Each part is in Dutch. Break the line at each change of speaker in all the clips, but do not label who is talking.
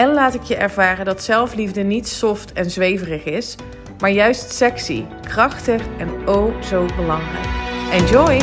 en laat ik je ervaren dat zelfliefde niet soft en zweverig is, maar juist sexy, krachtig en oh zo belangrijk. Enjoy!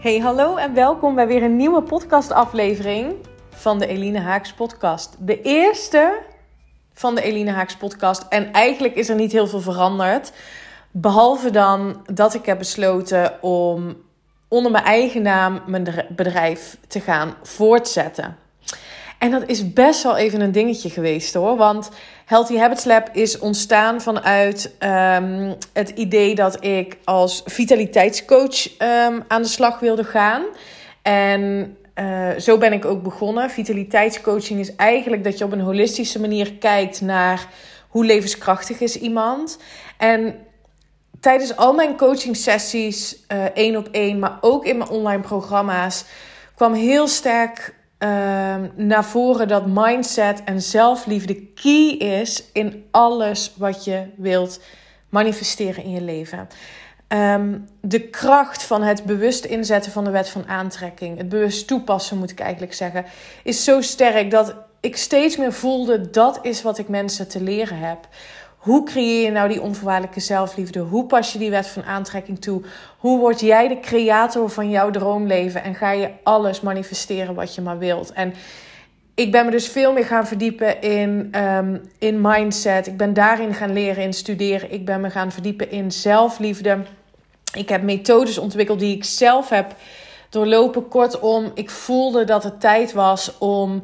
Hey, hallo en welkom bij weer een nieuwe podcastaflevering van de Eline Haaks podcast. De eerste van de Eline Haaks podcast. En eigenlijk is er niet heel veel veranderd. Behalve dan dat ik heb besloten om onder mijn eigen naam mijn bedrijf te gaan voortzetten. En dat is best wel even een dingetje geweest hoor. Want Healthy Habits Lab is ontstaan vanuit um, het idee dat ik als vitaliteitscoach um, aan de slag wilde gaan. En uh, zo ben ik ook begonnen. Vitaliteitscoaching is eigenlijk dat je op een holistische manier kijkt naar hoe levenskrachtig is iemand. En tijdens al mijn coaching sessies, uh, één op één, maar ook in mijn online programma's, kwam heel sterk uh, naar voren dat mindset en zelfliefde key is in alles wat je wilt manifesteren in je leven. Um, de kracht van het bewust inzetten van de wet van aantrekking, het bewust toepassen moet ik eigenlijk zeggen, is zo sterk dat ik steeds meer voelde dat is wat ik mensen te leren heb. Hoe creëer je nou die onvoorwaardelijke zelfliefde? Hoe pas je die wet van aantrekking toe? Hoe word jij de creator van jouw droomleven en ga je alles manifesteren wat je maar wilt? En ik ben me dus veel meer gaan verdiepen in, um, in mindset. Ik ben daarin gaan leren, in studeren. Ik ben me gaan verdiepen in zelfliefde. Ik heb methodes ontwikkeld die ik zelf heb doorlopen. Kortom, ik voelde dat het tijd was om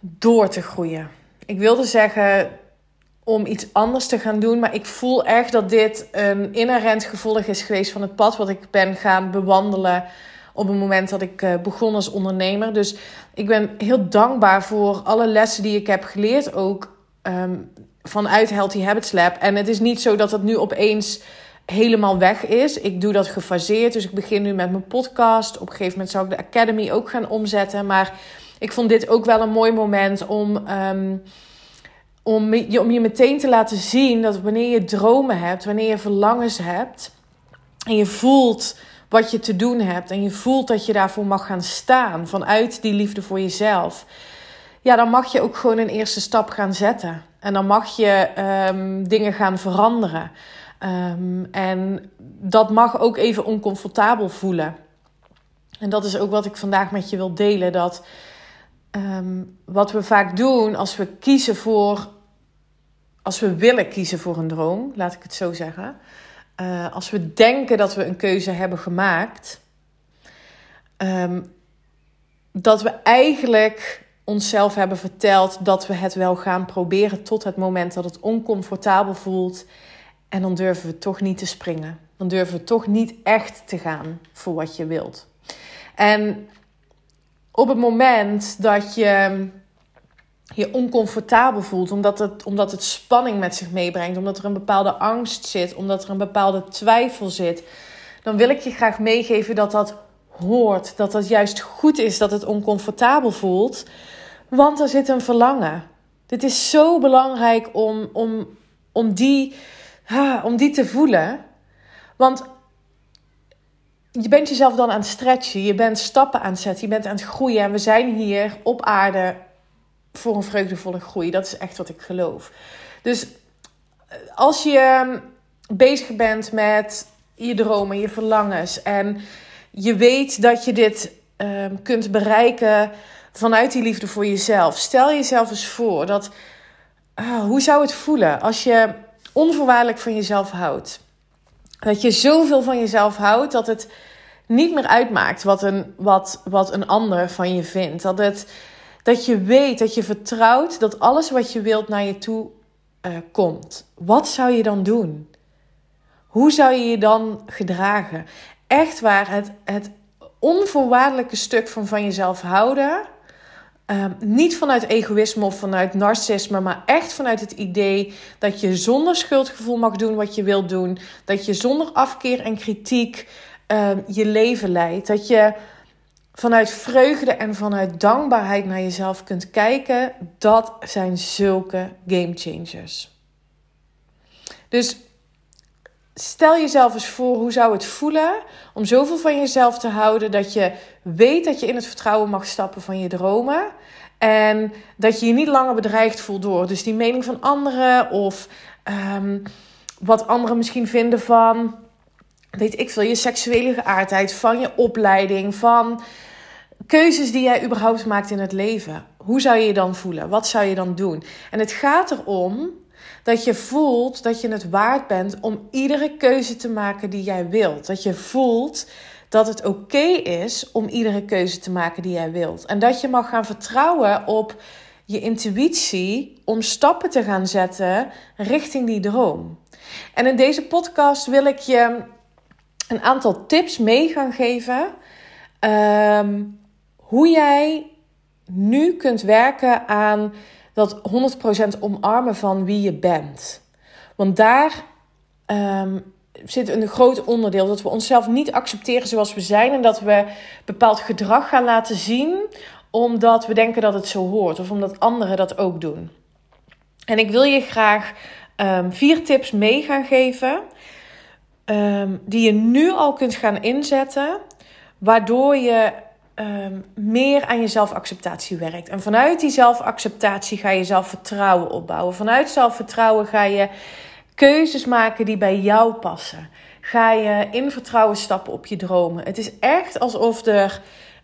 door te groeien. Ik wilde zeggen om iets anders te gaan doen. Maar ik voel echt dat dit een inherent gevolg is geweest van het pad wat ik ben gaan bewandelen op het moment dat ik uh, begon als ondernemer. Dus ik ben heel dankbaar voor alle lessen die ik heb geleerd, ook um, vanuit Healthy Habits Lab. En het is niet zo dat het nu opeens helemaal weg is. Ik doe dat gefaseerd, dus ik begin nu met mijn podcast. Op een gegeven moment zou ik de Academy ook gaan omzetten. Maar ik vond dit ook wel een mooi moment om... Um, om je, om je meteen te laten zien dat wanneer je dromen hebt, wanneer je verlangens hebt en je voelt wat je te doen hebt en je voelt dat je daarvoor mag gaan staan vanuit die liefde voor jezelf, ja, dan mag je ook gewoon een eerste stap gaan zetten. En dan mag je um, dingen gaan veranderen. Um, en dat mag ook even oncomfortabel voelen. En dat is ook wat ik vandaag met je wil delen. Dat um, wat we vaak doen als we kiezen voor als we willen kiezen voor een droom, laat ik het zo zeggen. Uh, als we denken dat we een keuze hebben gemaakt, um, dat we eigenlijk onszelf hebben verteld dat we het wel gaan proberen tot het moment dat het oncomfortabel voelt. En dan durven we toch niet te springen. Dan durven we toch niet echt te gaan voor wat je wilt. En op het moment dat je je oncomfortabel voelt, omdat het, omdat het spanning met zich meebrengt, omdat er een bepaalde angst zit, omdat er een bepaalde twijfel zit, dan wil ik je graag meegeven dat dat hoort, dat dat juist goed is dat het oncomfortabel voelt, want er zit een verlangen. Dit is zo belangrijk om, om, om, die, om die te voelen. Want je bent jezelf dan aan het stretchen, je bent stappen aan het zetten, je bent aan het groeien. En we zijn hier op aarde voor een vreugdevolle groei. Dat is echt wat ik geloof. Dus eh, als je ehm, bezig bent met je dromen, je verlangens en je weet dat je dit um, kunt bereiken vanuit die liefde voor jezelf. Stel jezelf eens voor dat uh, hoe zou het voelen als je onvoorwaardelijk van jezelf houdt? Dat je zoveel van jezelf houdt dat het niet meer uitmaakt wat een, wat, wat een ander van je vindt. Dat het dat je weet, dat je vertrouwt dat alles wat je wilt naar je toe uh, komt. Wat zou je dan doen? hoe zou je je dan gedragen? Echt waar, het, het onvoorwaardelijke stuk van van jezelf houden. Ehm, niet vanuit egoïsme of vanuit narcisme, maar echt vanuit het idee dat je zonder schuldgevoel mag doen wat je wilt doen. Dat je zonder afkeer en kritiek ehm, je leven leidt. Dat je vanuit vreugde en vanuit dankbaarheid naar jezelf kunt kijken. Dat zijn zulke game changers. Dus stel jezelf eens voor hoe zou het voelen om zoveel van jezelf te houden dat je weet dat je in het vertrouwen mag stappen van je dromen. En dat je je niet langer bedreigd voelt door dus die mening van anderen of ehm, wat anderen misschien vinden van, weet ik veel, je seksuele geaardheid, van je opleiding, van keuzes die jij überhaupt maakt in het leven. Hoe zou je je dan voelen? Wat zou je dan doen? En het gaat erom dat je voelt dat je het waard bent om iedere keuze te maken die jij wilt. Dat je voelt dat het oké is om iedere keuze te maken die jij wilt. En dat je mag gaan vertrouwen op je intuïtie om stappen te gaan zetten richting die droom. En in deze podcast wil ik je een aantal tips mee gaan geven. Um, hoe jij nu kunt werken aan dat 100% omarmen van wie je bent. Want daar um, zit een groot onderdeel dat we onszelf niet accepteren zoals we zijn en dat we bepaald gedrag gaan laten zien omdat we denken dat het zo hoort of omdat anderen dat ook doen. En ik wil je graag um, vier tips mee gaan geven um, die je nu al kunt gaan inzetten, waardoor je um, meer aan je zelfacceptatie werkt. En vanuit die zelfacceptatie ga je zelfvertrouwen opbouwen. Vanuit zelfvertrouwen ga je keuzes maken die bij jou passen. Ga je in vertrouwen stappen op je dromen. Het is echt alsof er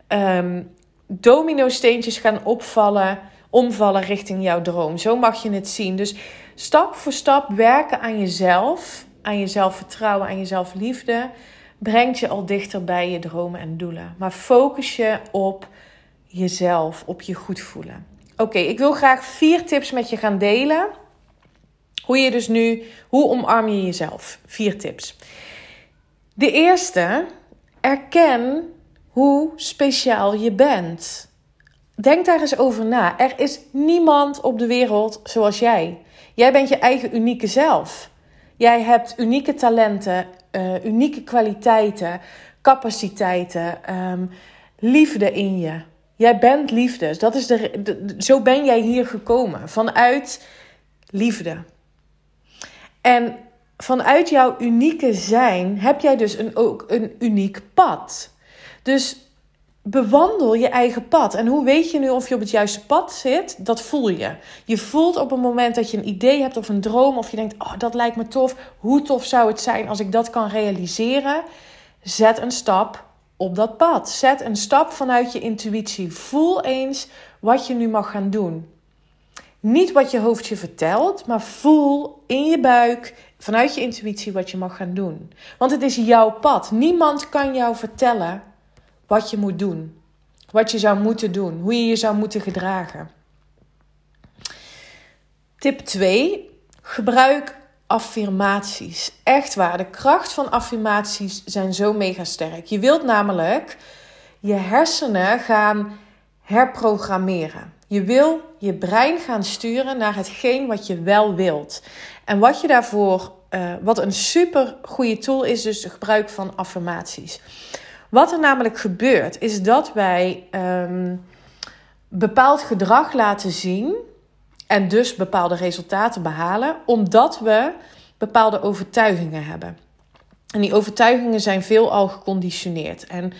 um, domino-steentjes gaan opvallen, omvallen richting jouw droom. Zo mag je het zien. Dus stap voor stap werken aan jezelf, aan je zelfvertrouwen, aan je zelfliefde brengt je al dichter bij je dromen en doelen. Maar focus je op jezelf, op je goed voelen. Oké, ik wil graag vier tips met je gaan delen. Hoe je dus nu, hoe omarm je jezelf? Vier tips. De eerste, erken hoe speciaal je bent. Denk daar eens over na. Er is niemand op de wereld zoals jij. Jij bent je eigen unieke zelf. Jij hebt unieke talenten, uh, unieke kwaliteiten, capaciteiten, um, liefde in je. Jij bent liefde. Dat is de, zo ben jij hier gekomen. Vanuit liefde. En vanuit jouw unieke zijn heb jij dus een, ook een uniek pad. Dus bewandel je eigen pad. En hoe weet je nu of je op het juiste pad zit? Dat voel je. Je voelt op het moment dat je een idee hebt of een droom, of je denkt: Oh, dat lijkt me tof. Hoe tof zou het zijn als ik dat kan realiseren? Zet een stap op dat pad. Zet een stap vanuit je intuïtie. Voel eens wat je nu mag gaan doen. Niet wat je hoofd je vertelt, maar voel in je buik, vanuit je intuïtie, wat je mag gaan doen. Want het is jouw pad. Niemand kan jou vertellen wat je moet doen. Wat je zou moeten doen. Hoe je je zou moeten gedragen. Tip 2. Gebruik affirmaties. Echt waar. De kracht van affirmaties zijn zo mega sterk. Je wilt namelijk je hersenen gaan herprogrammeren. Je wil je brein gaan sturen naar hetgeen wat je wel wilt. En wat je daarvoor, uh, wat een super goede tool is, dus het gebruik van affirmaties. Wat er namelijk gebeurt, is dat wij um, bepaald gedrag laten zien en dus bepaalde resultaten behalen, omdat we bepaalde overtuigingen hebben. En die overtuigingen zijn veelal geconditioneerd. En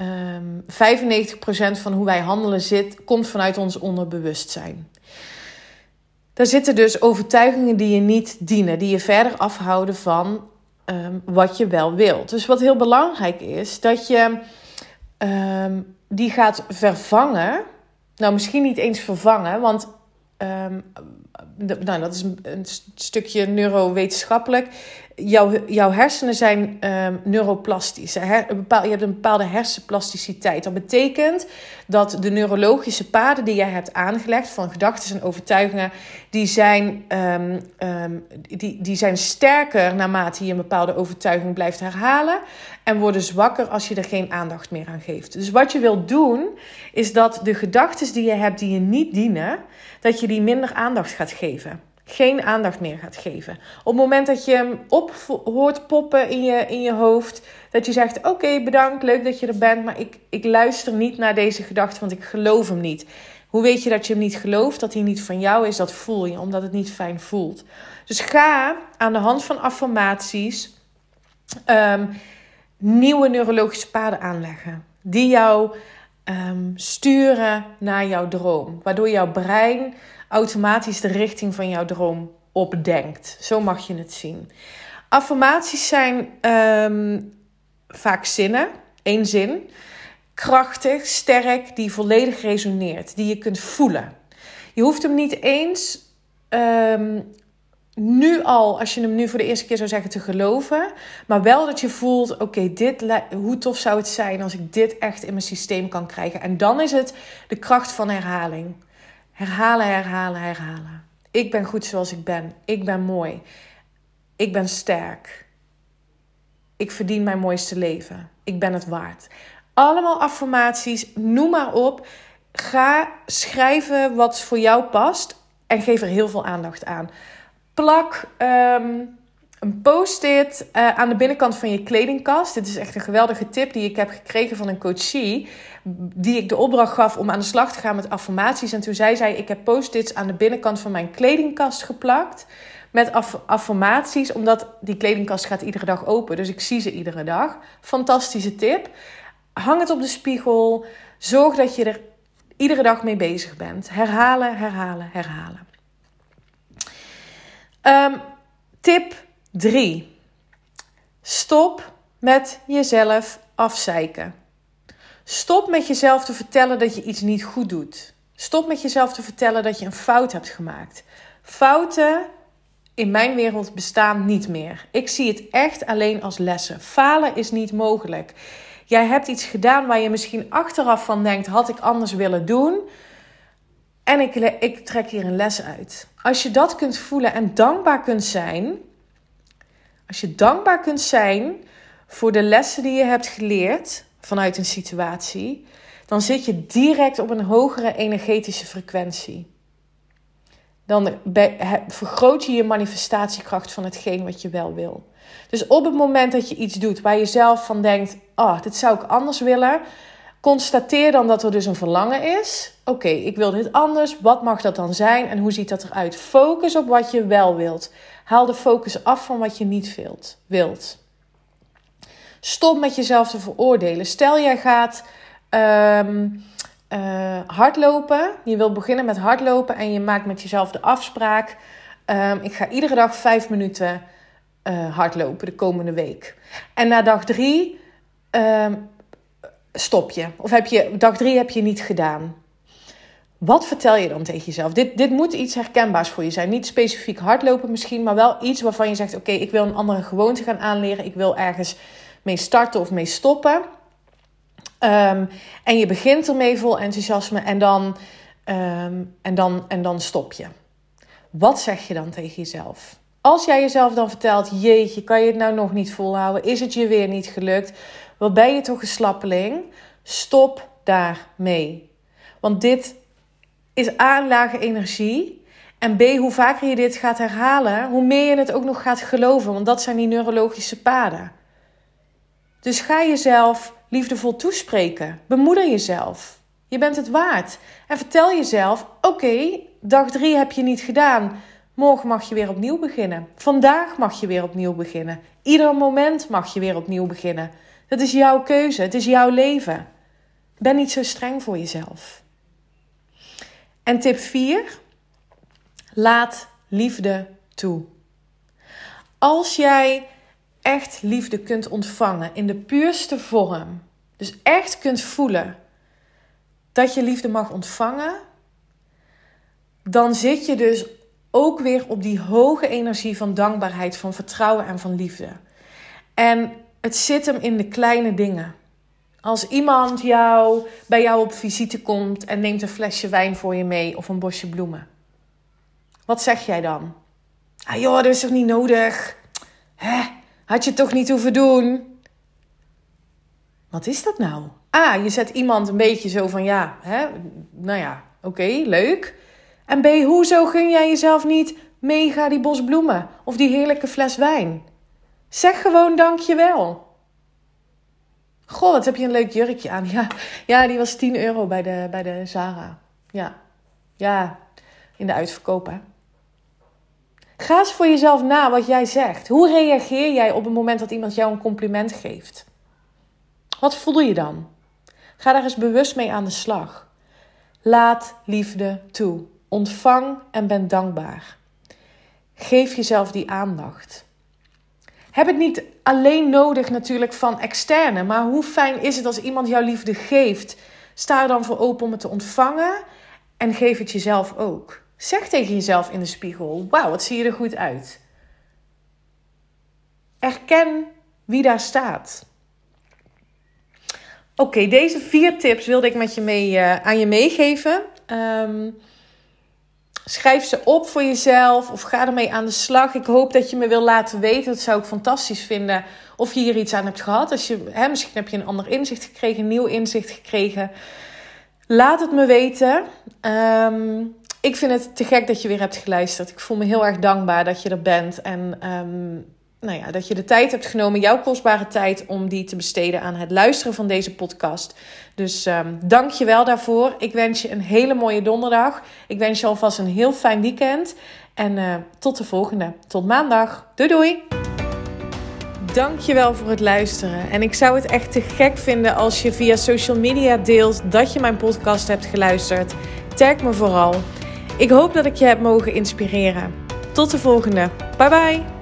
um, ehm, 95% van hoe wij handelen zit, komt vanuit ons onderbewustzijn. Daar zitten dus overtuigingen die je niet dienen, die je verder afhouden van um, wat je wel wilt. Dus wat heel belangrijk is, dat je um, die gaat vervangen. Nou, misschien niet eens vervangen, want um, nou, dat is een, een stukje neurowetenschappelijk. Jouw, jouw hersenen zijn um, neuroplastisch. Her, bepaal, je hebt een bepaalde hersenplasticiteit. Dat betekent dat de neurologische paden die jij hebt aangelegd van gedachten en overtuigingen, die zijn, um, um, die, die zijn sterker naarmate je een bepaalde overtuiging blijft herhalen en worden zwakker als je er geen aandacht meer aan geeft. Dus wat je wilt doen, is dat de gedachten die je hebt die je niet dienen, dat je die minder aandacht gaat geven. Geen aandacht meer gaat geven. Op het moment dat je hem op hoort poppen in je, in je hoofd, dat je zegt: Oké, bedankt, leuk dat je er bent, maar ik, ik luister niet naar deze gedachte, want ik geloof hem niet. Hoe weet je dat je hem niet gelooft, dat hij niet van jou is? Dat voel je, omdat het niet fijn voelt. Dus ga aan de hand van affirmaties um, nieuwe neurologische paden aanleggen. Die jou um, sturen naar jouw droom. Waardoor jouw brein automatisch de richting van jouw droom opdenkt. Zo mag je het zien. Affirmaties zijn um, vaak zinnen, één zin. Krachtig, sterk, die volledig resoneert, die je kunt voelen. Je hoeft hem niet eens um, nu al, als je hem nu voor de eerste keer zou zeggen, te geloven. Maar wel dat je voelt, oké, dit hoe tof zou het zijn als ik dit echt in mijn systeem kan krijgen. En dan is het de kracht van herhaling. Herhalen, herhalen, herhalen. Ik ben goed zoals ik ben. Ik ben mooi. Ik ben sterk. Ik verdien mijn mooiste leven. Ik ben het waard. Allemaal affirmaties, noem maar op. Ga schrijven wat voor jou past en geef er heel veel aandacht aan plak um, een post-it uh, aan de binnenkant van je kledingkast. Dit is echt een geweldige tip die ik heb gekregen van een coachie. Die ik de opdracht gaf om aan de slag te gaan met affirmaties. En toen zei zij: Ik heb post-its aan de binnenkant van mijn kledingkast geplakt. Met affirmaties, omdat die kledingkast gaat iedere dag open. Dus ik zie ze iedere dag. Fantastische tip. Hang het op de spiegel. Zorg dat je er iedere dag mee bezig bent. Herhalen, herhalen, herhalen. Um, tip 3. Stop met jezelf afzeiken. Stop met jezelf te vertellen dat je iets niet goed doet. Stop met jezelf te vertellen dat je een fout hebt gemaakt. Fouten in mijn wereld bestaan niet meer. Ik zie het echt alleen als lessen. Falen is niet mogelijk. Jij hebt iets gedaan waar je misschien achteraf van denkt: had ik anders willen doen. En ik, ik trek hier een les uit. Als je dat kunt voelen en dankbaar kunt zijn. Als je dankbaar kunt zijn voor de lessen die je hebt geleerd vanuit een situatie. Dan zit je direct op een hogere energetische frequentie. Dan vergroot je je manifestatiekracht van hetgeen wat je wel wil. Dus op het moment dat je iets doet waar je zelf van denkt: Oh, dit zou ik anders willen Constateer dan dat er dus een verlangen is. Oké, ik wil dit anders. Wat mag dat dan zijn en hoe ziet dat eruit? Focus op wat je wel wilt. Haal de focus af van wat je niet wilt. Stop met jezelf te veroordelen. Stel jij gaat um, uh, hardlopen. Je wilt beginnen met hardlopen en je maakt met jezelf de afspraak. Um, ik ga iedere dag vijf minuten uh, hardlopen de komende week. En na dag drie um, stop je. Of heb je, dag drie heb je niet gedaan. Wat vertel je dan tegen jezelf? Dit, dit moet iets herkenbaars voor je zijn. Niet specifiek hardlopen misschien, maar wel iets waarvan je zegt: Oké, ik wil een andere gewoonte gaan aanleren. Ik wil ergens mee starten of mee stoppen. Um, en je begint ermee vol enthousiasme en dan, um, en, dan, en dan stop je. Wat zeg je dan tegen jezelf? Als jij jezelf dan vertelt: Jeetje, kan je het nou nog niet volhouden? Is het je weer niet gelukt? Wat ben je toch een slappeling? Stop daarmee. Want dit is A, lage energie. En B, hoe vaker je dit gaat herhalen, hoe meer je het ook nog gaat geloven. Want dat zijn die neurologische paden. Dus ga jezelf liefdevol toespreken. Bemoeder jezelf. Je bent het waard. En vertel jezelf: oké, dag drie heb je niet gedaan. Morgen mag je weer opnieuw beginnen. Vandaag mag je weer opnieuw beginnen. Ieder moment mag je weer opnieuw beginnen. Het is jouw keuze, het is jouw leven. Ben niet zo streng voor jezelf. En tip 4. Laat liefde toe. Als jij echt liefde kunt ontvangen in de puurste vorm, dus echt kunt voelen dat je liefde mag ontvangen, dan zit je dus ook weer op die hoge energie van dankbaarheid, van vertrouwen en van liefde. En het zit hem in de kleine dingen. Als iemand jou, bij jou op visite komt en neemt een flesje wijn voor je mee of een bosje bloemen. Wat zeg jij dan? Ah joh, dat is toch niet nodig? Hè? Had je toch niet hoeven doen? Wat is dat nou? Ah, je zet iemand een beetje zo van ja, hè? nou ja, oké, leuk. En B, hoezo gun jij jezelf niet mega die bos bloemen of die heerlijke fles wijn? Zeg gewoon dankjewel. Goh, wat heb je een leuk jurkje aan. Ja, ja die was 10 euro bij de, bij de Zara. Ja, ja, in de uitverkoop hè. Ga eens voor jezelf na wat jij zegt. Hoe reageer jij op het moment dat iemand jou een compliment geeft? Wat voel je dan? Ga daar eens bewust mee aan de slag. Laat liefde toe. Ontvang en ben dankbaar. Geef jezelf die aandacht. Heb het niet alleen nodig natuurlijk van externe, maar hoe fijn is het als iemand jouw liefde geeft? Sta er dan voor open om het te ontvangen en geef het jezelf ook. Zeg tegen jezelf in de spiegel: Wauw, wat zie je er goed uit. Erken wie daar staat. Oké, deze vier tips wilde ik met je mee, uh, aan je meegeven. Um, schrijf ze op voor jezelf of ga ermee aan de slag. Ik hoop dat je me wil laten weten. Dat zou ik fantastisch vinden. Of je hier iets aan hebt gehad. Als je, hè, misschien heb je een ander inzicht gekregen, een nieuw inzicht gekregen. Laat het me weten. Um, ik vind het te gek dat je weer hebt geluisterd. Ik voel me heel erg dankbaar dat je er bent. En um, nou ja, dat je de tijd hebt genomen, jouw kostbare tijd, om die te besteden aan het luisteren van deze podcast. Dus um, dank je wel daarvoor. Ik wens je een hele mooie donderdag. Ik wens je alvast een heel fijn weekend. En uh, tot de volgende. Tot maandag. Doei doei. Dankjewel voor het luisteren. En ik zou het echt te gek vinden als je via social media deelt dat je mijn podcast hebt geluisterd. Tag me vooral. Ik hoop dat ik je heb mogen inspireren. Tot de volgende. Bye bye.